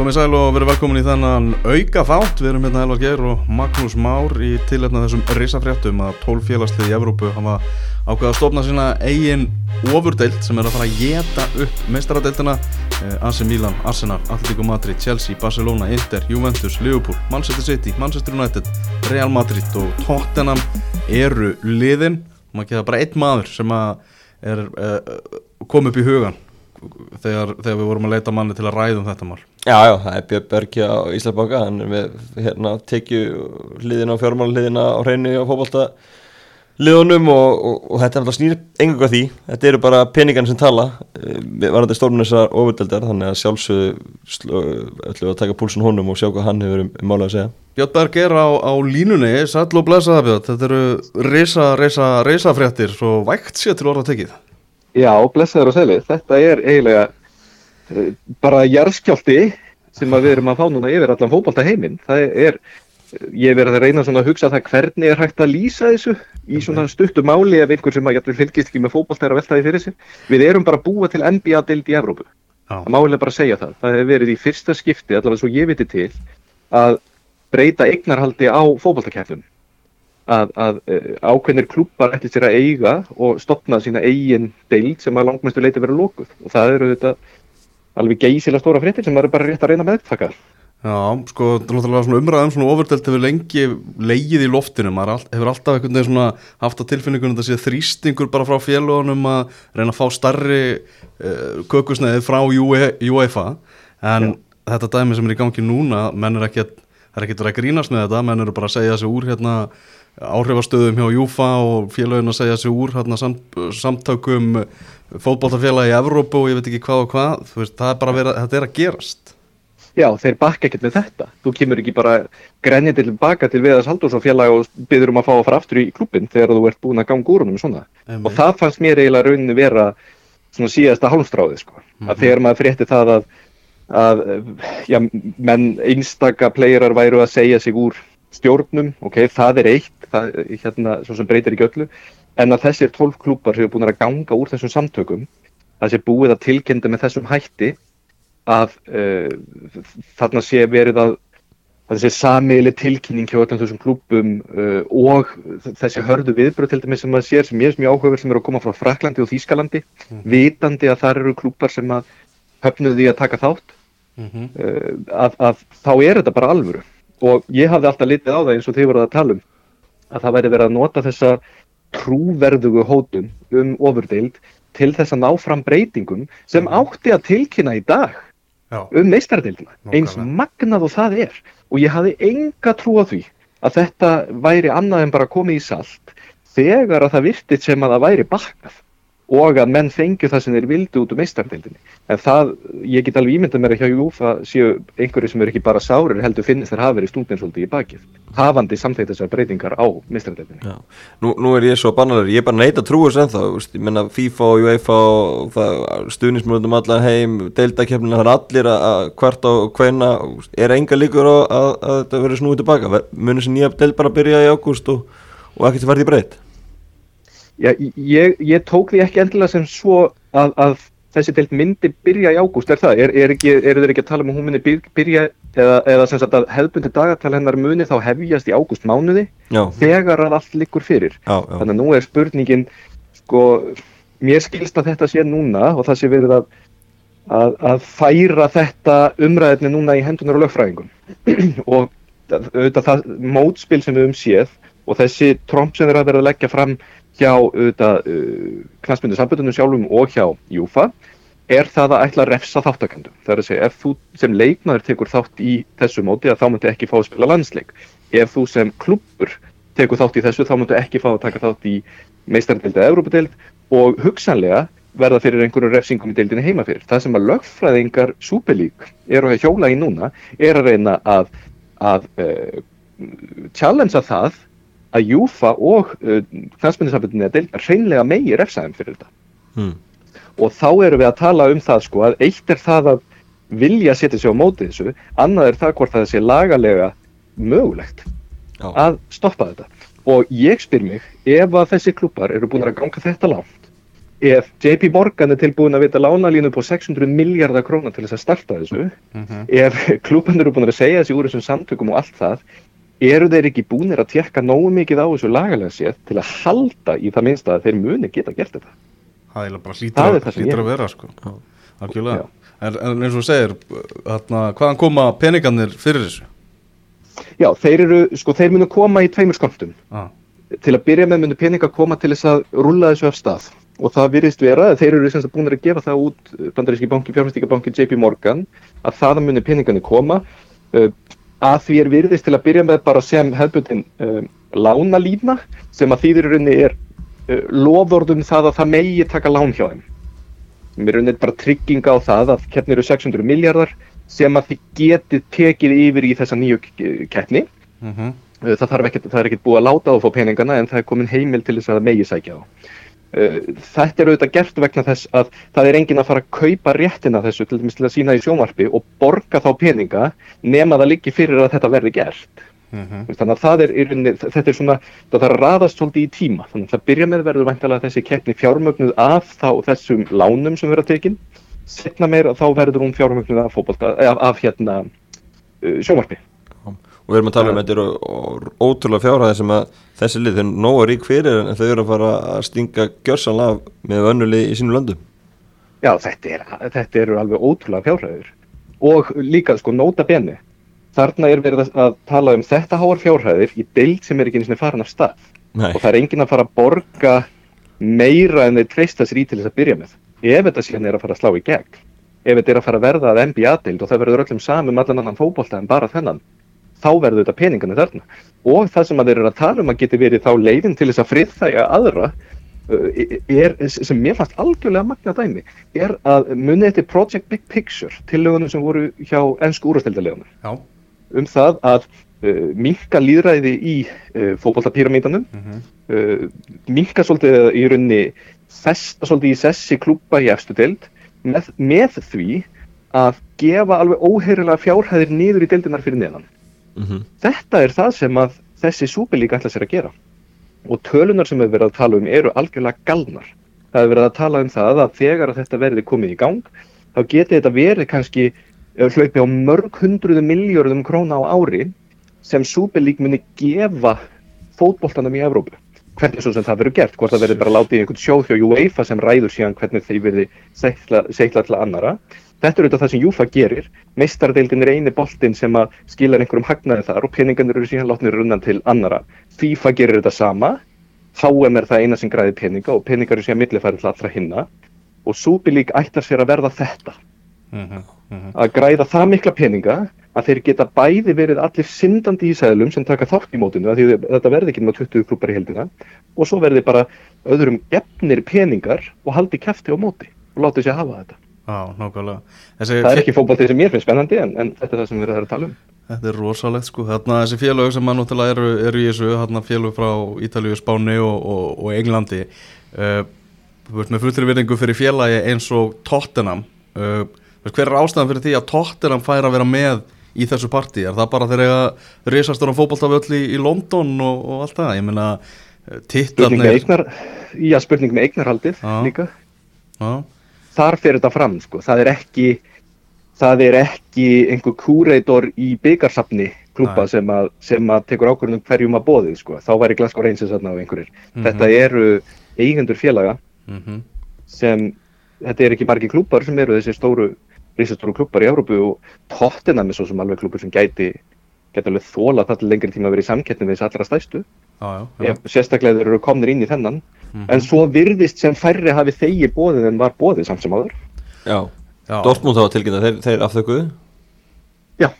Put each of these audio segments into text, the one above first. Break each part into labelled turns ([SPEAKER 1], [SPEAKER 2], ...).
[SPEAKER 1] Komið sæl og verið velkomin í þennan auka þátt. Við erum hérna Elvar Geir og Magnús Már í tilhefna þessum risafréttum að 12 félagslið í Evrópu hafa ákveða að stofna sína eigin ofurdeild sem er að fara að geta upp meistaradeildina. Eh, AC Milan, Arsenal, Atletico Madrid, Chelsea, Barcelona, Inter, Juventus, Liverpool, Manchester City, Manchester United, Real Madrid og Tottenham eru liðin. Maður geða bara einn maður sem er uh, kom upp í hugan þegar, þegar við vorum að leita manni til að ræðum þetta mál.
[SPEAKER 2] Já, já, það er Björn Bergi á Íslandbóka hann er með hérna, tekju liðina og fjármáliðina á hreinu og fókbalta liðunum og, og, og þetta er alltaf snýr engang af því. Þetta eru bara peningarnir sem tala eh, við varum þetta stórnum þessar ofurdeldar þannig að sjálfsögðu ætlum við að taka púlsun honum og sjá hvað hann hefur um, um mála að segja.
[SPEAKER 1] Björn Berg er á, á línunni, sæl og blæsaða Björn. Þetta eru reysa, reysa, reysa fréttir svo vægt sér til orða tekið
[SPEAKER 3] Já, blessaður og selið. Þetta er eiginlega uh, bara jærskjálti sem við erum að fá núna yfir allan fókbalta heiminn. Það er, ég verði að reyna að hugsa það hvernig er hægt að lýsa þessu í svona stuttu máli ef einhver sem að fylgist ekki með fókbalta er að velta því fyrir sig. Við erum bara búið til NBA-dild í Evrópu. Já. Það málega bara segja það. Það hefur verið í fyrsta skipti, allavega svo ég viti til, að breyta eignarhaldi á fókbaltakæflum að, að uh, ákveðnir klúpar ætti sér að eiga og stopna sína eigin deild sem að langmestu leiti verið lókuð og það eru þetta alveg geysilega stóra fréttir sem maður er bara rétt að reyna meðtaka.
[SPEAKER 1] Já, sko, umræðum svona ofurdelt hefur lengi leigið í loftinu, maður all, hefur alltaf einhvern veginn svona haft á tilfinningunum að það sé þrýstingur bara frá félagunum að reyna að fá starri uh, kökusneiði frá UEFA en Já. þetta dæmi sem er í gangi núna, menn er ekki að það er ekki að grínast með þetta, menn eru bara að segja þessu úr hérna áhrifastöðum hjá Júfa og félagin að segja sér úr hérna, samt, samtökum fótballtafélagi í Evrópu og ég veit ekki hvað og hvað veist, það er bara verið, þetta er að gerast
[SPEAKER 3] Já, þeir bakka ekkert með þetta þú kemur ekki bara grenja til baka til Viðars Haldursson og byrður um að fá að fara aftur í klubin þegar þú ert búin að ganga úr húnum svona. og það fannst mér eiginlega rauninni vera svona síðasta hálmstráði sko. mm -hmm. að mhm. þegar maður frétti það að, að já, menn einstaka playerar væru að segja sig úr stjórnum, ok, það er eitt það, hérna, svo sem breytir ekki öllu en að þessir tólf klúpar sem er búin að ganga úr þessum samtökum það sé búið að tilkynna með þessum hætti að uh, þarna sé verið að þessi samiðli tilkynning hjá öllum þessum klúpum uh, og þessi hörðu viðbröð til dæmis sem maður sér sem ég er mjög áhugaverð sem eru að koma frá Fraklandi og Þýskalandi mm. vitandi að þar eru klúpar sem að höfnuðu því að taka þátt mm -hmm. uh, að, að þá er þetta bara alvöru og ég hafði alltaf litið á það eins og þið voruð að tala um að það væri verið að nota þessa trúverðugu hótun um ofurdeild til þess að ná fram breytingum sem mhm. átti að tilkynna í dag Já. um meistaradeildina eins magnað og það er og ég hafði enga trú á því að þetta væri annað en bara komið í salt þegar að það virtið sem að það væri bakkað og að menn fengju það sem þeir vildu út um meistardildinni. En það, ég get alveg ímyndað mér að hjá Júfa séu einhverju sem eru ekki bara sárir heldur finnist þeir hafa verið stúndin svolítið í bakið. Hafandi samþeitt þessar breytingar á meistardildinni.
[SPEAKER 2] Nú, nú er ég svo bannaður, ég er bara neitt að trúa þess ennþá, ég menna FIFA og UEFA og stuðnismjöndum allar heim, deildakefnina, það er allir að hvert á hveina, er enga líkur að, að, að þetta verður snúið tilbaka. Munir sem nýja deild bara byrja í ágúst og, og ekkert verði breytt?
[SPEAKER 3] Já, ég, ég tók því ekki endilega sem svo að, að þessi deilt myndi byrja í ágúst, er það? Er, er, ekki, er þeir ekki að tala um að hún myndi byrja eða, eða sem sagt að hefðbundi dagatal hennar muni þá hefjast í ágúst mánuði já. þegar að allt likur fyrir. Já. Þannig að nú er spurningin, sko, mér skilst að þetta sé núna og það sé verið að, að, að færa þetta umræðinni núna í hendunar og lögfræðingum og auðvitað það mótspil sem við um séð og þessi tromp sem þeir að vera að leggja fram hjá uh, knastmyndu sambundunum sjálfum og hjá Júfa er það að ætla að refsa þáttakandum. Það er að segja, ef þú sem leikmaður tekur þátt í þessu móti, þá myndu ekki fá að spila landsleik. Ef þú sem klubbur tekur þátt í þessu, þá myndu ekki fá að taka þátt í meistarndeild eða Európa-deild og hugsanlega verða fyrir einhverju refsingum í deildinu heima fyrir. Það sem að lögfræðingar súpelík eru að hjóla í núna er að reyna að, að uh, challengea það að Júfa og uh, knastmyndinsambundinni að deilta reynlega megi refsaðum fyrir þetta hmm. og þá eru við að tala um það sko að eitt er það að vilja setja sig á mótið þessu annað er það hvort það sé lagalega mögulegt Já. að stoppa þetta og ég spyr mig ef að þessi klubbar eru búin að ganga þetta langt ef JP Morgan er tilbúin að vita lánalínu på 600 miljardar krónar til þess að starta þessu
[SPEAKER 1] mm -hmm.
[SPEAKER 3] ef klúbandur eru búin að segja þessi úr þessum samtökum og allt það eru þeir ekki búinir að tjekka nógu mikið á þessu lagalega séð til að halda í það minnst að þeir muni geta gert þetta?
[SPEAKER 1] Það er bara
[SPEAKER 3] er
[SPEAKER 1] að, að vera sko. Algjörlega. En, en eins og segir, þarna, hvaðan koma peningarnir fyrir þessu?
[SPEAKER 3] Já, þeir eru, sko, þeir munu koma í tveimur skamtum
[SPEAKER 1] Ah,
[SPEAKER 3] til að byrja með munu peninga koma til þess að rúlla þessu af stað. Og það virðist vera að þeir eru sem sagt búin að gefa það út bandaríski banki, fjárfæstíkabanki JP Morgan að það muni peningarnir koma. Uh, að því er virðist til að byrja með bara sem hefðbundin uh, lánalína sem að þýðir í rauninni er uh, lofordum það að það megi taka lán hjá þeim. Sem er rauninni bara trygginga á það að keppni eru 600 miljardar sem að þið getið tekið yfir í þessa nýju keppni.
[SPEAKER 1] Mm
[SPEAKER 3] Uh, það, þarf ekkert, það er ekkert búið að láta á að fá peningana en það er komin heimil til þess að það megi sækja á. Uh, þetta er auðvitað gert vegna þess að það er enginn að fara að kaupa réttina þessu til dæmis til að sína í sjónvarpi og borga þá peninga nema það liggi fyrir að þetta verði gert.
[SPEAKER 1] -hmm.
[SPEAKER 3] Þannig að er, rauninni, þetta er svona, það þarf að raðast svolítið í tíma. Þannig að það byrja með verður væntalega þessi keppni fjármögnuð af þá þessum lánum sem verða tekin. Setna meira þá verður hún fjármögnuð af, fótbolta, af, af hérna uh, sjónvarpi.
[SPEAKER 2] Og við erum að tala um þetta eru ótrúlega fjárhæði sem að þessi lið, þau eru nóga rík fyrir en þau eru að fara að stinga gjörsanlega af með önnuli í sínum löndum.
[SPEAKER 3] Já, þetta, er, þetta eru alveg ótrúlega fjárhæður og líka sko nota beni þarna er verið að- tala um þetta háar fjárhæðir í deild sem er ekki einu sinni farin af stað.
[SPEAKER 2] Nei,
[SPEAKER 3] og það er enginn að fara að borga meira en þeir treysta sér í til þess að byrja með. Ef þetta síðan er að fara að slá í gegn. Ef þetta er að fara að verða að NBA-deild og það verður öllum samum allan annan fótbolta en bara þennan þá verður þetta peningarnir þarna. Og það sem að þeir eru að tala um að geti verið þá leiðin til þess að friðþæga aðra uh, er, sem mér fannst algjörlega magna dæmi, er að munið þetta Project Big Picture tillögunum sem voru hjá ennsku úrastildalegunum
[SPEAKER 1] Já.
[SPEAKER 3] Um það að uh, minka líðræði í uh, fótboltapíramítanum
[SPEAKER 1] mm -hmm.
[SPEAKER 3] uh, minka svolítið í rauninni festa svolítið í sessi klúpa í efstu deild með, með því að gefa alveg óheirilega fjárhæðir niður í deildinar fyrir neðan
[SPEAKER 2] mm
[SPEAKER 3] þetta er það sem að þessi súpilík ætla sér að gera. Og tölunar sem við verðum að tala um eru algjörlega galnar. Það er verið að tala um það að þegar þetta verði komið í gang þá geti þetta verið kannski eh, hlaupi á mörg hundruðu miljörðum króna á ári sem súpilík muni gefa fótboltanum í Evrópu. Hvernig svo sem það verður gert, hvort það verður bara látið í einhvern sjóð hjá UEFA sem ræður síðan hvernig þeir verði seikla til annara Þetta er auðvitað það sem Júfa gerir. Meistardeildin er eini boltinn sem að skilar einhverjum hagnaði þar og peningarnir eru síðan látnir runnan til annara. FIFA gerir þetta sama, HM er það eina sem græði peninga og peningar eru síðan millifærið til allra hinna og Súbilík ætlar sér að verða þetta,
[SPEAKER 1] Mm -hmm.
[SPEAKER 3] að græða það mikla peninga að þeir geta bæði verið allir syndandi í sæðlum sem taka þátt í mótinu að því þetta verði ekki með 20 klúpar í heldina og svo verði bara öðrum gefnir peningar og haldi kæfti á móti og láti sér hafa þetta.
[SPEAKER 1] Já, nákvæmlega. Þessi,
[SPEAKER 3] Það er ekki fótboltið sem mér finnst spennandi en, en þetta er það sem við erum að tala um.
[SPEAKER 1] Þetta er rosalegt sko, þarna þessi félög sem mann náttúrulega eru, eru í þessu, þarna félög frá Ítalíu, Spáni og, og, og Englandi uh, þú veist, með fullri virðingu fyrir félagi eins og Tottenham. Uh, hver er ástæðan fyrir því að Tottenham fær að vera með í þessu partí, er það bara þegar eiga risastur á fótboltaföll í, í London og, og allt það, ég meina
[SPEAKER 3] eignar, já spurning með eignarhaldið líka,
[SPEAKER 1] Já,
[SPEAKER 3] þar fer þetta fram sko, það er ekki það er ekki einhver kúreitor í byggarsafni klúpa sem að, sem að tekur ákvörðum hverjum að bóðið sko, þá væri Glasgow Rangers þarna á einhverjir.
[SPEAKER 1] Mhm.
[SPEAKER 3] Þetta eru eigendur félaga
[SPEAKER 1] mm
[SPEAKER 3] sem, þetta er ekki margi klúpar sem eru þessi stóru, risastóru klúpar í Európu og Tottenham er svo sem alveg klúpur sem gæti, gæti alveg þóla það til lengri tíma að vera í samkettni við þessi allra stæstu,
[SPEAKER 1] já, já,
[SPEAKER 3] sérstaklega þeir eru komnir inn í þennan,
[SPEAKER 1] Mhm.
[SPEAKER 3] en svo virðist sem færri hafi þegi bóðið en var bóðið samt sem áður.
[SPEAKER 2] Já,
[SPEAKER 1] já.
[SPEAKER 2] Dortmund þá tilkynna, þeir, þeir afþökuðu
[SPEAKER 3] Já,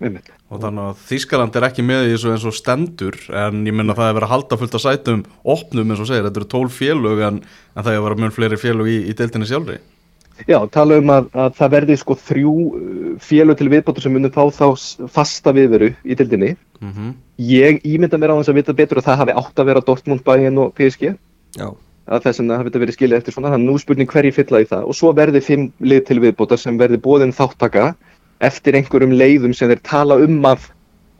[SPEAKER 3] einmitt.
[SPEAKER 1] og þannig að Þískaland er ekki með í þessu eins og stendur en ég minna það er verið að halda fullt af sætum opnum eins og segir, þetta eru tól félög en, en það er að vera mjög fleiri félög í, í deildinni sjálfri
[SPEAKER 3] Já, tala um að, að það verði sko þrjú uh, félög til viðbótur sem munum fá þá fasta viðveru í dildinni.
[SPEAKER 1] mm -hmm.
[SPEAKER 3] Ég ímynda mér á þess að vita betur að það hafi átt að vera Dortmund, Bayern og PSG.
[SPEAKER 2] Já,
[SPEAKER 3] Að þess að hafi þetta verið skilið eftir svona, þannig nú spurning hverji fylla í það. Og svo verði fimm lið til viðbótar sem verði bóðin þáttaka eftir einhverjum leiðum sem þeir tala um að,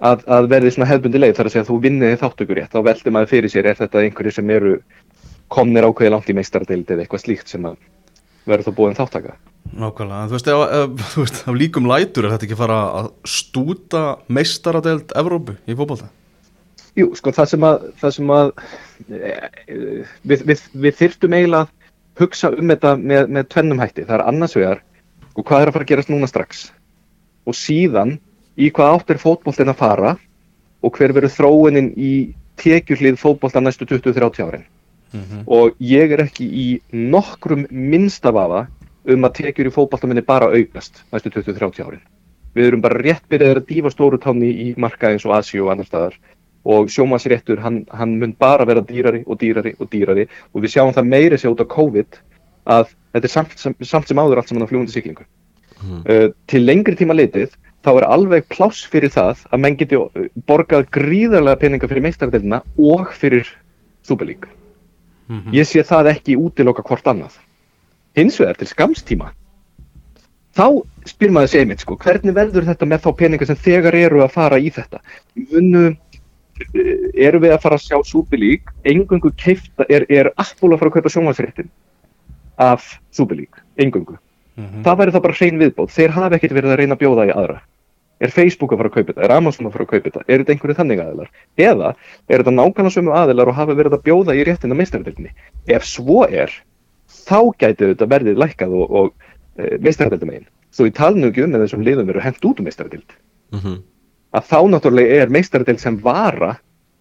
[SPEAKER 3] að, að verði svona hefbundi leið. Það er að segja að þú vinniði þáttökur rétt. Þá veldi maður fyrir sér, er þetta einhverju sem eru komnir ákveði langt í meistardeild eða eitthvað slíkt sem að verður þá búin þáttaka
[SPEAKER 1] Nákvæmlega, en þú veist, ef, þú veist, af líkum lætur er þetta ekki fara að stúta meistaradeild Evrópu í fókbalta?
[SPEAKER 3] Jú, sko, það sem að, það sem að e, við, við, við þyrftum eiginlega að hugsa um þetta með, með tvennum hætti. Það er annars vegar, og hvað er að fara að gerast núna strax? Og síðan, í hvað átt er fótbollin að fara og hver verður þróunin í tekjurlið fótbollta næstu 20-30 árin. Mm -hmm. Og ég er ekki í nokkrum minnstafafa um að tekjur í fótbollta minni bara aukast næstu 20-30 árin. Við erum bara rétt byrjaðið að dífa stóru táni í marka eins og Asi og annar staðar og sjómasréttur hann, hann mun bara vera dýrari og dýrari og dýrari og við sjáum það meiri sér út á COVID að þetta er samt, samt, samt sem áður allt saman á fljúandi syklingu. Mm. Uh, til lengri tíma litið þá er alveg pláss fyrir það að menn geti borgað gríðarlega peninga fyrir meistardelina og fyrir súbelík. Mm -hmm. Ég sé það ekki útiloka hvort annað. Hins vegar til skamstíma þá spyr maður segið mitt sko, hvernig verður þetta með þá peninga sem þegar eru að fara í þetta? Munum erum við að fara að sjá Súbelík engungu keifta, er, er Apple að fara að kaupa sjónvarsréttin af Súbelík, engungu mm -hmm. það væri það bara hrein viðbót, þeir hafa ekkert verið að reyna að bjóða í aðra er Facebook að fara að kaupa þetta, er Amazon að fara að kaupa þetta? Er þetta einhverju þannig aðilar, eða er þetta nákvæmlega sömu aðilar og hafa verið að bjóða í réttin að meistaröldinni, ef svo er þá gæti þetta verðið lækkað og, og e, meistaröldum einn, svo í talnum ekki um með þessum liðum eru hendt út um meistaröld mm -hmm að þá náttúrulega er meistardel sem vara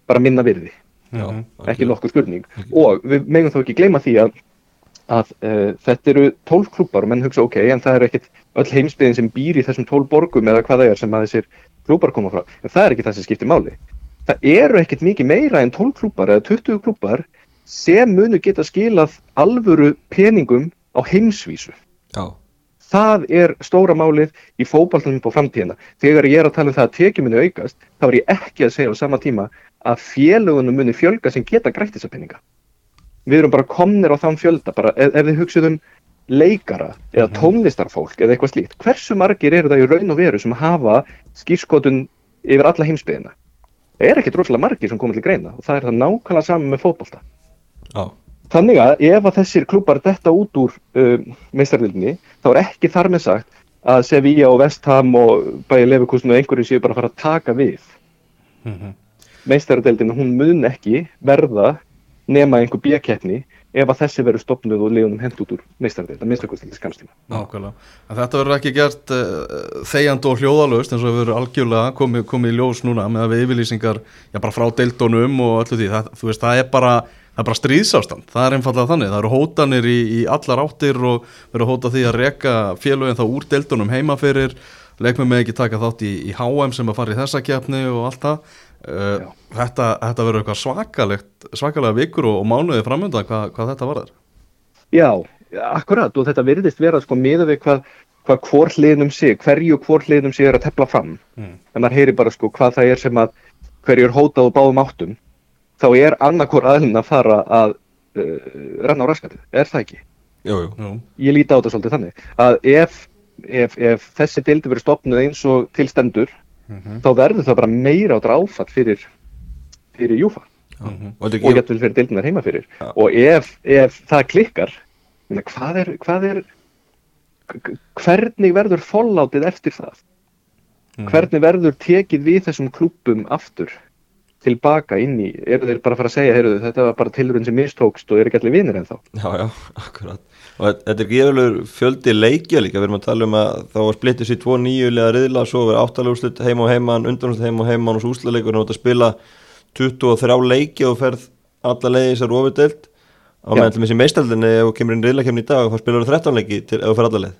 [SPEAKER 3] bara minna virði. Já, ekki nokkuð spurning. Okay. og við megum þá ekki gleyma því að, að uh, þetta eru tólf klúpar og menn hugsa ok, en það er ekkit öll heimsbyðin sem býr í þessum tólf borgum eða hvað það er sem að þessir klúpar koma frá en það er ekki það sem skiptir máli það eru ekkit mikið meira en tólf klúpar eða 20 klúpar sem munu geta skilað alvöru peningum á heimsvísu Já Það er stóra málið í fókbaltunum på framtíðina. Þegar ég er að tala um það að tekið muni aukast, þá er ég ekki að segja á sama tíma að félagunum muni fjölga sem geta grætt þessa peninga. Við erum bara komnir á þann fjölda, bara ef, ef þið hugsuðum leikara eða mhm. tónlistarfólk eða eitthvað slíkt. Hversu margir eru það í raun og veru sem hafa skýrskotun yfir alla heimsbyðina? Það er ekkert rosalega margir sem komið til greina og það er það nákvæmlega saman með fókbalta. Já. Þannig að ef að þessir klúpar detta út úr uh, meistarvildinni þá er ekki þar með sagt að Sevilla og West Ham og bæði Leverkusen og einhverju séu bara að fara að taka við. Mm -hmm. Meistarvildin hún mun ekki verða nema einhver bíakeppni ef að þessi verður stopnud og leiðunum hend út úr meistarvildin, að minnstakvæmslega skamstíma.
[SPEAKER 1] Nákvæmlega. Þetta verður ekki gert uh, þegjand og hljóðalöst eins og það verður algjörlega komið, komið í ljós núna með að við yfirlýsingar já, bara frá deildónum og öllu því. Það, veist, það er bara það er bara stríðsástand, það er einfallega þannig það eru hótanir í, í allar áttir og verður hóta því að reka félögin þá úr deildunum heimaferir leikmið með ekki taka þátt í, í HM sem að fara í þessa kjapni og allt það uh, þetta, þetta verður eitthvað svakalegt svakalega vikur og, og mánuði framöndan hvað, hvað þetta var þar
[SPEAKER 3] Já, akkurat og þetta verðist vera sko miða við hvað hvað hvort liðnum sé, hverju hvort liðnum sé er að tefla fram mm. en maður heyri bara sko hvað það er sem að hverju er hótað og báðum áttum þá er annarkor aðlun að fara að uh, ranna á raskatið, er það ekki?
[SPEAKER 2] Jú, jú.
[SPEAKER 3] Ég líti á þetta svolítið þannig að ef, ef, ef þessi deildi verið stopnud eins og tilstendur mm -hmm. þá verður það bara meira á dráfatt fyrir, fyrir júfa mm -hmm. og getur fyrir deildinar heima fyrir ja. og ef, ef það klikkar hvað er, hvað er hvernig verður follátið eftir það? Mm -hmm. Hvernig verður tekið við þessum klúpum aftur? tilbaka inn í, eru þeir bara að fara að segja heyrðu, þetta var bara tilurinn sem mistókst og eru ekki allir vinnir en þá
[SPEAKER 2] Já, já, akkurat og þetta er gefurlegur fjöldi leikja líka. Við erum að tala um að þá var splittið sér tvo nýjulega riðla, svo verið áttaleguslut heim og heimann, undanúslut heim og heimann og svo úslaleikur og þetta spila 23 leiki og ferð alla leiði þessar ofurdelt á meðan þessi meistaldinni ef þú kemur inn riðla kemur í dag og spilar þú 13 leiki til, ef þú fer alla leið.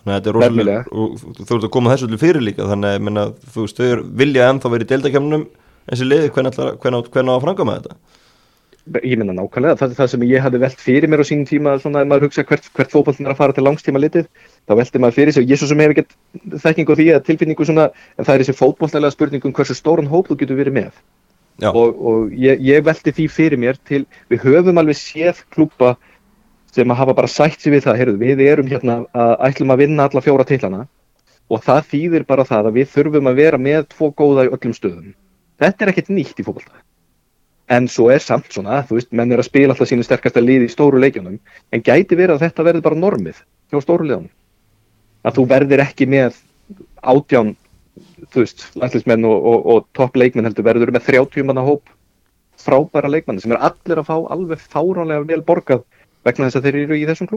[SPEAKER 2] Þannig að þetta er rosalega, og þú ert að koma þessu allir fyrir líka, þannig að menna, þú er vilja ennþá verið í deildakemnum þessi liði, hvernig á að franga með þetta?
[SPEAKER 3] Ég minna nákvæmlega, það er það sem ég hafi velt fyrir mér á sínum tíma, svona að maður hugsa hvert, hvert fókbaltin er að fara til langstíma litið, þá velti maður fyrir sig, ég svo sem hef ekkert þekking á því að tilfinningu svona, en það er þessi fókbaltinlega spurningum hversu stórun hóp þú getur verið með. Og, og ég, ég velti því fyrir mér til, við höfum alveg séð klúpa sem að hafa bara sætt sér við það, heyrðu, við erum hérna að ætlum að vinna alla fjóra tillana og það þýðir bara það að við þurfum að vera með tvo góða í öllum stöðum. Þetta er ekkert nýtt í fólkvölda. En svo er samt svona, þú veist, menn er að spila alltaf sínu sterkasta lið í stóru leikjunum en gæti verið að þetta verður bara normið hjá stóru liðunum? Að þú verðir ekki með átján þú veist, landsleismenn og, og, og topp leikmenn heldur verður með 30 manna hóp frábæra leikmenn sem er allir að fá alveg fáránlega vel borgað vegna þess að þeir eru í þessum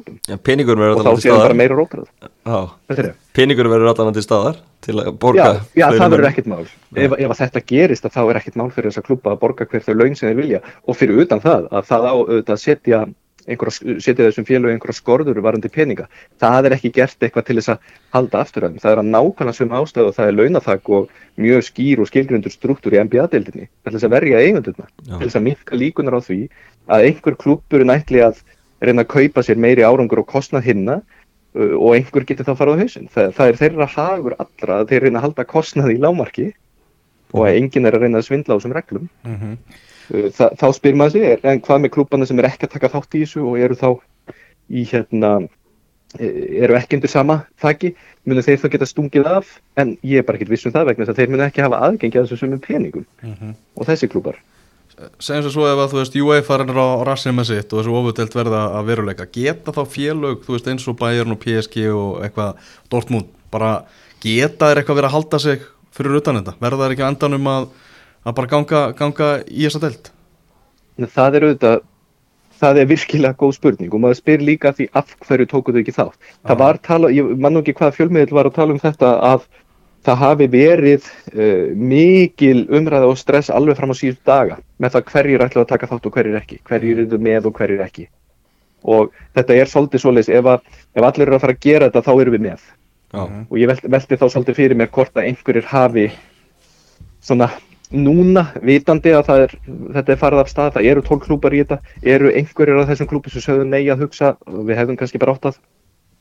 [SPEAKER 2] peningur verður
[SPEAKER 3] og þá séum bara meira rótrað
[SPEAKER 2] peningur verður allan til staðar til að borga
[SPEAKER 3] já, já það verður ekkert mál. Ef, ef þetta gerist þá er ekkert mál fyrir þess að klubba að borga hver þau laun sem þeir vilja. Og fyrir utan það að það á að setja setja þessum félög einhverja skorður varandi peninga, það er ekki gert eitthvað til þess að halda afturöðum, það er að nákvæmlega sem ástöðu og það er launathag og mjög skýr og skilgrundur struktúr í NBA-deildinni til þess að verja eigundurna, til þess að mifka líkunar á því að einhver klúpur nættli að reyna að kaupa sér meiri árangur og kostnað hinna uh, og einhver getur þá farað á hausin, það, það er þeirra hagur allra að þeir reyna að halda kostnaði í lámarki og að enginn er að reyna að svindla á þessum reglum mm -hmm. Þa, þá spyr maður sig, en hvað með klúbana sem er ekki að taka þátt í þessu og eru þá í hérna e, eru ekki undir sama þakki munu þeir þá geta stungið af en ég er bara ekki vissum það vegna þess að þeir munu ekki hafa aðgengi að þessu sumum peningum uh mhm. -huh. og þessi klúbar
[SPEAKER 1] Segjum svo ef að þú veist UA farin á rassinu með sitt og þessu ofutelt verða að veruleika geta þá félög, þú veist eins og Bayern og PSG og eitthvað Dortmund bara geta þeir eitthvað verið að halda sig fyrir utan þetta, verða þeir ekki andanum að að bara ganga, ganga í þessa delt?
[SPEAKER 3] Það er auðvitað, það er virkilega góð spurning og maður spyr líka því af hverju tókuðu ekki þátt. Ah. Það var tala, ég mann ekki hvaða fjölmiðil var að tala um þetta að það hafi verið uh, mikil umræða og stress alveg fram á síðust daga með það hverjir ætlaðu að taka þátt og hverjir ekki, hverjir eru með og hverjir ekki. Og þetta er svolítið svolítið, ef, ef allir eru að fara að gera þetta þá eru við með. Ah. Og ég veldi, veldi þá svolítið fyrir mér hvort að einhverjir hafi svona núna vitandi að er, þetta er farið af stað, það eru tólk klúpar í þetta, eru einhverjir af þessum klúpar sem sögðu nei að hugsa og við hefðum kannski bara átt að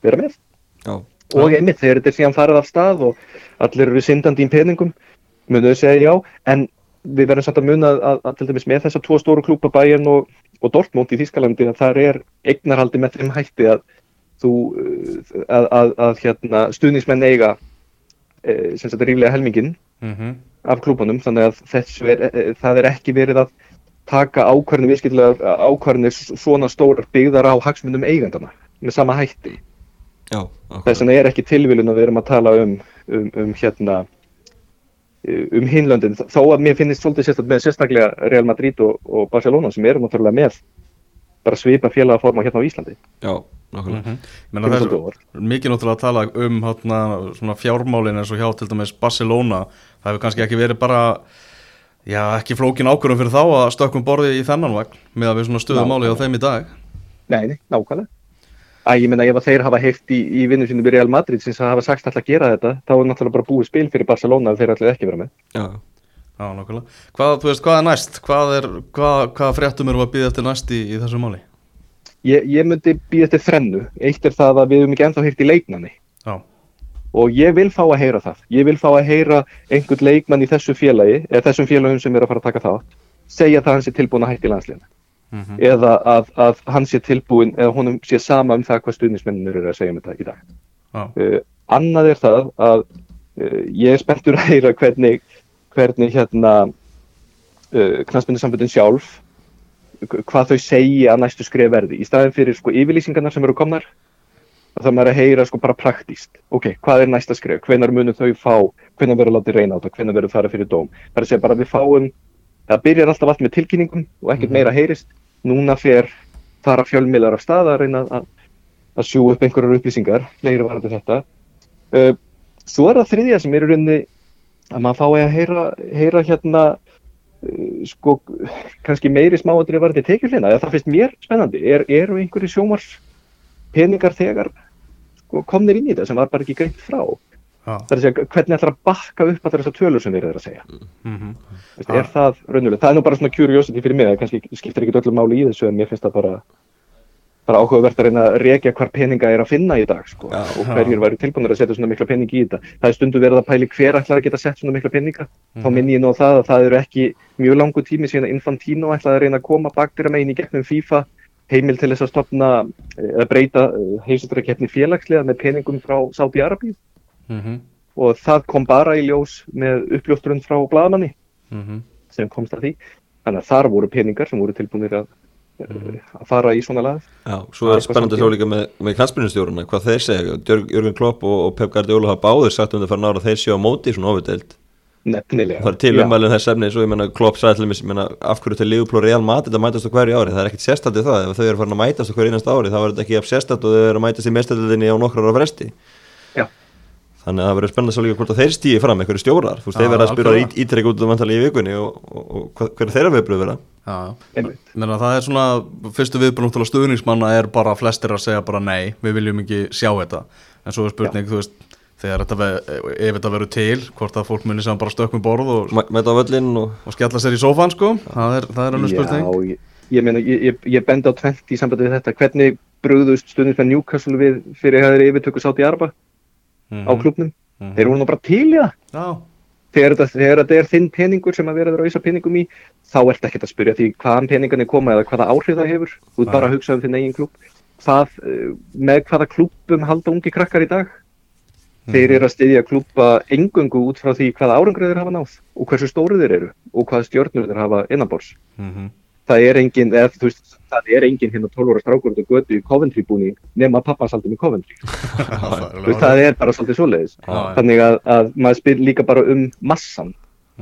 [SPEAKER 3] vera með Já. Og einmitt þegar þetta er síðan farið af stað og allir eru syndandi í peningum, munum við segja já, en við verðum samt að muna að, að, til dæmis með þessar tvo stóru klúpar Bayern og, og Dortmund í Þískalandi að það er eignarhaldi með þeim hætti að, þú, að, að hérna, stuðnismenn eiga e, sem sagt ríflega helmingin mm -hmm af klúbanum þannig að er, eh, eh, það er ekki verið að taka ákvarðinu viðskillega ákvarðinu svona stórar byggðar á hagsmundum eigandana með sama hætti þess vegna er ekki tilvílun að við erum að tala um, um, um hérna um hinlöndin þó að mér finnist svolítið sérstaklega með sérstaklega Real Madrid og, og Barcelona sem eru náttúrulega með bara svipa félagaforma hérna á Íslandi.
[SPEAKER 2] Já, nákvæmlega. Mm
[SPEAKER 1] -hmm. Það er mikið náttúrulega að tala um hátna, fjármálin eins og hjá til dæmis Barcelona. Það hefur kannski ekki verið bara já, ekki flókin ákvörðum fyrir þá að stökkum borði í þennan vagn með að við svona stöðum máli á þeim í dag.
[SPEAKER 3] Nei, nákvæmlega að ég menna ef þeir hafa heilt í, í vinnu sínum í Real Madrid sem hafa sagt alltaf að gera þetta þá er náttúrulega bara búið spil fyrir Barcelona ef þeir ætlaði ekki vera með
[SPEAKER 1] Já Já, nákvæmlega. Hvað, veist, hvað er næst? Hvað, er, hvað, hvað fréttum eru að býða eftir næst í, í þessu máli?
[SPEAKER 3] Ég, ég myndi býða eftir þrennu. Eitt er það að við hefum ekki ennþá heyrt í leiknani. Já. Og ég vil fá að heyra það. Ég vil fá að heyra einhvern leikmann í þessu félagi, eða þessum félagum sem er að fara að taka það, segja það að hann sé tilbúin að hætti landsliðinu. Mm -hmm. Eða að, að hann sé tilbúin, eða honum sé sama um það hvað stuðnismennir eru að segja um þetta í dag. Uh, annað er það að uh, ég er spenntur að heyra hvernig hvernig hérna uh, knastbundisambundin sjálf hvað þau segja að næstu skrif verði. Í staðin fyrir sko yfirlýsingarnar sem eru komnar þá er maður að heyra sko bara praktíst ok, hvað er næsta skrif, hvenar munum þau fá hvenar verður látið reyna á þetta, hvenar verður fara fyrir dóm? Það er að segja bara við fáum það byrjar alltaf allt með tilkynningum og ekkert -hmm. meira heyrist núna fer þar að fjölmiðlar af stað að reyna að, að sjú upp einhverjar upplýsingar meira varandi þetta. Uh, svo er það þriðja sem er í rauninni að maður fái að heyra, heyra hérna uh, sko kannski meiri smáandri varði tekjuhlina það finnst mér spennandi, er, eru einhverju sjómars peningar þegar sko, komnir inn í þetta sem var bara ekki greitt frá. Það er að segja hvernig ætlar að bakka upp að þessar tölur sem við erum að segja mm -hmm. Vist, er það raunulegt, það er nú bara svona curiosity fyrir mig, það kannski skiptir ekki öllu máli í þessu en mér finnst það bara bara áhugavert að reyna að reykja hvar peninga er að finna í dag sko, ja, og hverjir væri tilbúinir að setja svona mikla peningi í þetta. Það er stundu verið að pæli hver ætlar að geta sett svona mikla peninga. Mm. Þá mhm. minn ég nú á það að það eru ekki mjög langu tími síðan Infantino ætlaði að reyna að koma FIFA heimil til þess að stopna, eh, að breyta eh, heimsöldrakeppni félagslega með peningum frá Sáti-Arabíu mm -hmm. og það kom bara í ljós með uppljófturinn frá Bladamanni mm -hmm. sem komst að því þannig að þar voru peningar sem voru tilbúinir að, mm. að fara í svona lag
[SPEAKER 2] Já, svo er spennandi að sjá líka með, með knallspinnustjóruna, hvað þeir segja Jörgur Klopp og, og Pep Guardiola hafa báður sagt um það fara nára þeir séu á móti í svona ofurdeild
[SPEAKER 3] Nefnilega
[SPEAKER 2] Það er til umælinn þess efni, svo ég menna Klopp sæði til mér, af hverju til Liverpool og Real Madrid að mætast á hverju ári, það er ekkert sérstættið það ef þau eru farin að mætast á hverju einast ári, þá er þetta ekki af sérstætt og þau eru að mætast í mestaldinni á nokkrar ára fresti. Þannig að það verður spennandi að líka hvort að þeir stýði fram einhverju stjórar, þú veist, þeir verða að spyrja ítrek út um antali í vikunni og, og, og hverju þeirra viðbröð vera
[SPEAKER 1] Menna, Það er svona, fyrstu viðbröð stuðningsmanna er bara flestir að segja bara nei, við viljum ekki sjá þetta. En svo er spurning, Já. þú veist þegar þetta ef þetta verður til hvort að fólk munir sem bara stökkum borð og,
[SPEAKER 2] og,
[SPEAKER 1] og skella sér í sófan sko. Það er, það er alveg spurning.
[SPEAKER 3] Já, ég, ég, meina, ég, ég bend á tvent í sambandi við þetta. Hvernig brúðust stundins með Newcastle við fyrir að þeir yfirtöku sátt í arba mm -hmm. á klubnum mm -hmm. þeir voru nú bara til í það þetta, þegar þetta er þinn peningur sem að vera að rauðsa peningum í þá ert ekki að spyrja því hvaðan peningarnir koma eða hvaða áhrif það hefur þú ert bara að hugsa um þinn eigin klub Hvað, eh, með hvaða klubum halda ungi krakkar í dag Þeir mhm. eru að styðja klúpa engungu út frá því hvaða árangröður hafa náð og hversu stóru þeir eru og hvaða stjórnur þeir hafa innanbors. Mm -hmm. Það er engin, eða, veist, það er engin hérna 12 óra strákur og götu í Coventry búni nema pappasaldum í Coventry. það er bara svolítið svoleiðis. Þannig að, að maður spyr líka bara um massan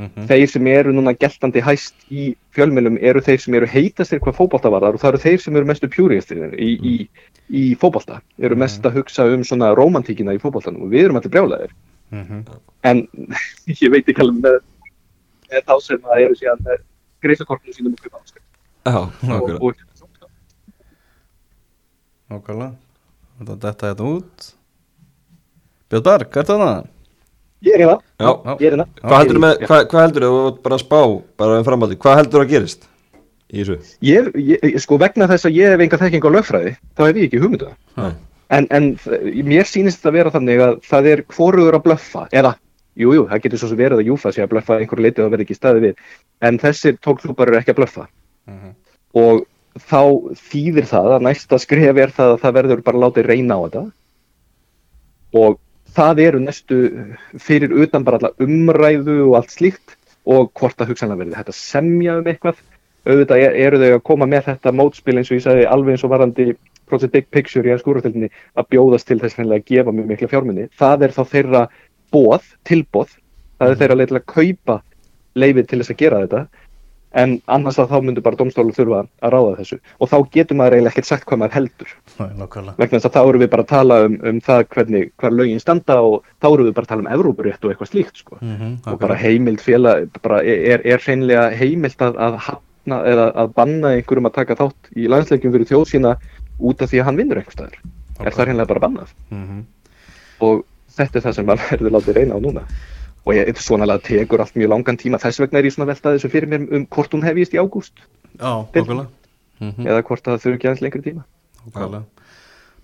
[SPEAKER 3] Mm -hmm. Þeir sem eru núna geltandi hæst í fjölmjölum eru þeir sem eru heitastir hvað fókbalta var þar og það eru þeir sem eru mestu pjúriðastir í, mm. í, í fókbalta, eru mhm. mest að hugsa um svona romantíkina í fókbaltanum og við erum allir brjálæðir mm -hmm. en ég veit ekki alveg með, með þá sem að eru síðan með greisakortinu sínum og kaupa áskil
[SPEAKER 1] Nákvæmlega. Þetta er þetta út. Björn Berg, er það það?
[SPEAKER 3] Ég er hérna, hérna
[SPEAKER 2] Hvað heldur þú bara spá bara um framhaldi, hvað heldur þú að gerist í þessu?
[SPEAKER 3] Ég, ég, sko vegna þess að ég hef enga þekking á lögfræði þá hef ég ekki hugmyndu um það. En, en mér sýnist þetta að vera þannig að það er hvoruður að blöffa eða, jújú, jú, það getur svo sem verið að júfa sig að blöffa einhverju litið og verði ekki staði við. En þessir tóklúpar eru ekki að blöffa mhm. -huh. og þá þýðir það að næsta skref er það að það verður bara látið reyna á þetta og það eru næstu fyrir utan bara alla umræðu og allt slíkt og hvort að hugsanlega verði þetta semja um eitthvað auðvitað eru þau að koma með þetta mótspil eins og ég sagði alveg eins og varandi Project Big Picture í skúrartöldinni að bjóðast til þess að gefa mjög mikla fjármunni það er þá þeirra bóð, tilbóð það er þeirra leið til að kaupa leifið til þess að gera þetta en annars að þá myndur bara domstólu þurfa að ráða þessu. Og þá getur maður eiginlega ekkert sagt hvað maður heldur.
[SPEAKER 1] Næ,
[SPEAKER 3] vegna þess að þá eru við bara að tala um, um það hvernig hver lögin standa og þá eru við bara að tala um Evrópurétt og eitthvað slíkt sko. mm -hmm, og bara heimild félag bara er, er hreinlega heimild að, að hafna eða að banna einhverjum að taka þátt í landsleikjum fyrir þjóð sína út af því að hann vinnur eitthvað staður okay. er það hreinlega bara bannað? Mm -hmm. og þetta er það sem maður verður látið reyna á núna og ég, svona alveg tekur allt mjög langan tíma. Þess vegna er ég svona veltað þessu fyrir mér um hvort hún hefist í ágúst. Mm -hmm. eða hvort það þurfi ekki aðeins lengri tíma.
[SPEAKER 1] Okkurlega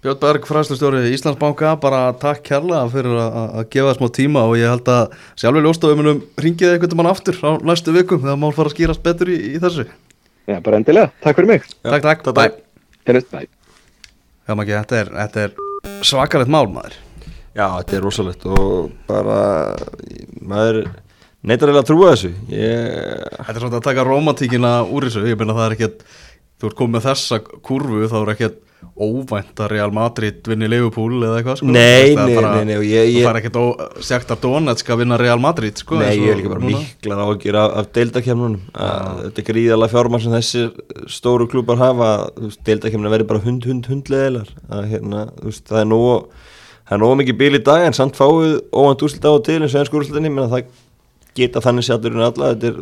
[SPEAKER 1] Björn Berg, fræðslustjóri í Íslandsbanka bara takk kærlega fyrir að gefa smá tíma og ég held að sjálfur ljóstofum ringið einhvern mann aftur á næstu vikum þegar mál fara að skýrast betur í, í þessu.
[SPEAKER 3] Já, bara endilega, takk fyrir mig.
[SPEAKER 1] Já, Takk, takk,
[SPEAKER 3] bæ Bæ
[SPEAKER 1] Já, maður ekki, þetta er, er svakalegt mál maður
[SPEAKER 2] Já, þetta er rosalegt og bara maður neytar eiginlega að trúa þessu.
[SPEAKER 1] Ég... Þetta er svona að taka romantíkina úr þessu, ég meina það er ekkert þú ert komið með þessa kurvu þá er ekkert óvænt að Real Madrid vinni Liverpool eða eitthvað sko.
[SPEAKER 2] Nei, nei, bara, nei, nei
[SPEAKER 1] ég, ég... Það er ekkert segt að Donetsk að vinna Real Madrid sko
[SPEAKER 2] Nei, ég er líka bara miklar ágjur af, af deildakemnunum Þetta er gríðalega fjármar sem þessi stóru klúpar hafa. Deildakemnuna verður bara hund, hund, hundleðilar hérna, það er nú það er nógu mikið bíl í dag en samt fáið óvænt úrslit á og til eins og ennsku úrslitinni menn að það geta þannig sjálfurinn alla þetta er,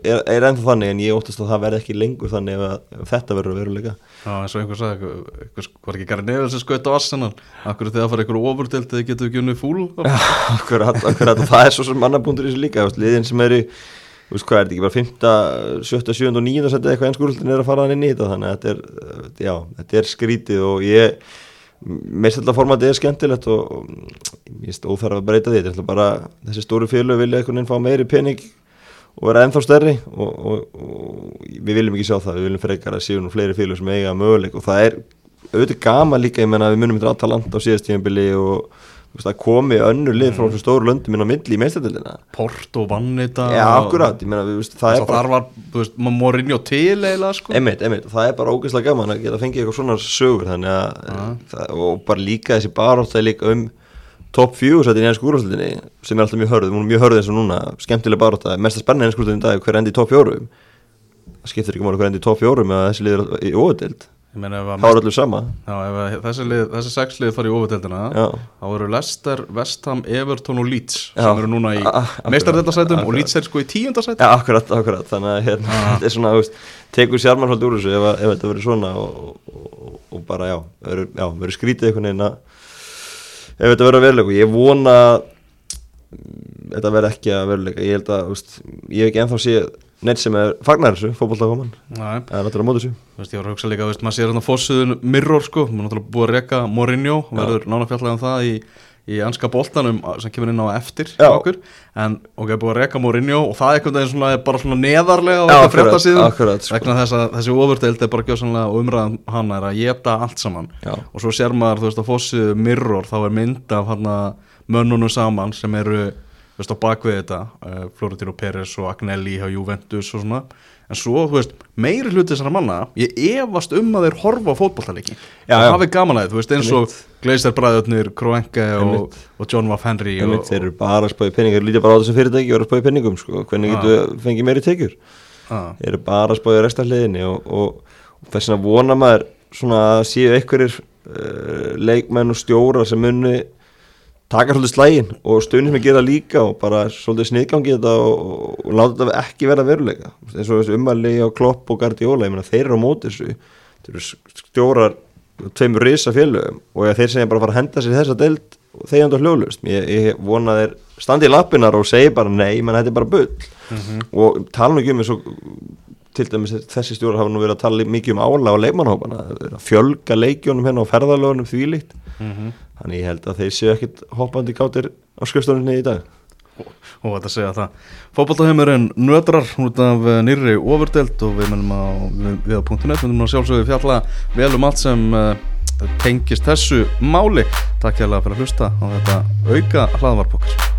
[SPEAKER 2] er, er ennþá þannig en ég óttast að það verði ekki lengur þannig ef, að, þetta verður veruleika.
[SPEAKER 1] Já eins og einhver sagði, einhvers var ekki gæri nefnir sem skaut á Arsenal? Akkur þegar það fara einhverju ofurdild eða getur ekki unni fúl
[SPEAKER 2] Já, akkur að það er svo sem mannabúndur í þessu líka liðin sem eru Þú veist hvað er þetta ekki bara 5, 7, 7 og 9 setja eitthvað ennskurultin er að fara hann inn í þetta þannig að þetta er, já, þetta er skrítið og ég meðstallarformatið er skemmtilegt og, og ég veist óþarf að breyta því. Þetta er bara þessi stóru fjölu vilja einhvern veginn fá meiri pening og vera ennþá stærri og, og, og við viljum ekki sjá það, við viljum frekar að séu nú fleiri fjölu sem eiga möguleik og það er auðvitað gama líka, ég menna við munum þetta alltaf landa á síðastíðanbili og það komi önnu lið frá mm. stóru löndum inn á milli í meistardildina
[SPEAKER 1] Port og Vannita
[SPEAKER 2] Já, akkurat, ég meina, við, veist, það
[SPEAKER 1] er bara Þar var, þú veist, maður mór inn í og til eða sko.
[SPEAKER 2] Einmitt, einmitt, það er bara ógeðslega gaman að geta fengið eitthvað svona sögur þannig að, uh. það, og bara líka þessi barótt það er líka um top 4 sættin í ennsku úrvarslutinni sem er alltaf mjög hörð, mjög hörð eins og núna skemmtilega barótt að mest að spenna ennsku úrvarslutinni í dag hver endi í top 4 það skiptir ekki máli hver endi í top 4 með þessi liður í óvöld þá er allir sama.
[SPEAKER 1] Já, þessi, lið, þessi sex lið fari í ofudeldina þá eru Leicester, Westham, Everton og Leeds sem eru núna í meistardeldarsætum og Leeds er sko í tíundarsætum
[SPEAKER 2] Já, akkurat, akkurat, þannig að hérna, þetta er svona, sjarman haldið úr þessu ef, ef þetta verður svona og, og, og bara, já, verður skrítið einhvern veginn ef þetta verður að veruleika, ég vona þetta verður ekki að veruleika, ég held að, veist, ég hef ekki ennþá séð neitt sem er fagnar þessu, fókbóltakoman það er náttúrulega mótið
[SPEAKER 1] þessu. Ég var að hugsa líka, veist, maður sér hérna fórsöðun Mirror sko, maður er náttúrulega búið að rekka Mourinho, verður nánafjallega um það í, í anska bóltanum sem kemur inn á eftir okkur, en ok, búið að rekka Mourinho og það er einhvern veginn svona, bara svona neðarlega á þetta frétta síðan
[SPEAKER 2] sko.
[SPEAKER 1] vegna þess að þessi ofurdeild er bara gjóðsannlega umræðan hann er að geta allt saman. Já. og svo sér maður, þú veist, að fórsöðu Mirror þá er mynd af hann mönnunum saman sem eru veist, á bakvið þetta uh, Florentino Pérez og Agnelli á Juventus og svona. En svo, þú veist, meiri hluti þessara manna ég efast um að þeir horfa á fótballtaleiki og hafi gaman að þið, þú veist, eins og Gleiser Bræðurnir, Kroenke og, og John Waff Henry
[SPEAKER 2] og, og, Þeir eru bara að spáði penningar, lítið bara á þessum fyrirtæki og eru að spáði penningum, sko, hvernig getur fengið meiri tekjur. Þeir eru bara að spáði restarliðinni og þess að vona maður svona að séu einhverjir uh, leikmenn og stjóra sem munni taka svolítið slægin og stöðnir sem er gerað líka og bara svolítið sniðgangi þetta og, og láta þetta ekki vera veruleika. Eins og þessu umæli á Klopp og Guardiola ég meina þeir eru á móti þessu. Þeir eru stjórar tveimur risa félögum og þeir er bara að fara að henda sér þessa deild og þeir enda hljóðlust ég, ég vona þeir standi í lappinar og segi bara nei, menn þetta er bara bull. Mm -hmm. og tala nú ekki um og til dæmis þessi stjórar hafa nú verið að tala mikið um ála og leikmannhópana fjölga leikjónum hérna á ferðalögunum þvílíkt. Mm -hmm. Þannig ég held að þeir séu ekkit hoppandi gátir á skjöfstóninni í dag.
[SPEAKER 1] Og þetta segja það. Fókbaltaheimurinn nötrar út af eh, nýri ofurdelt og við munum á við á punktu net, við munum á sjálfsögðu fjalla vel um allt sem uh, tengist þessu máli. Takk hjá það fyrir að hlusta á þetta auka hlaðvarpokkar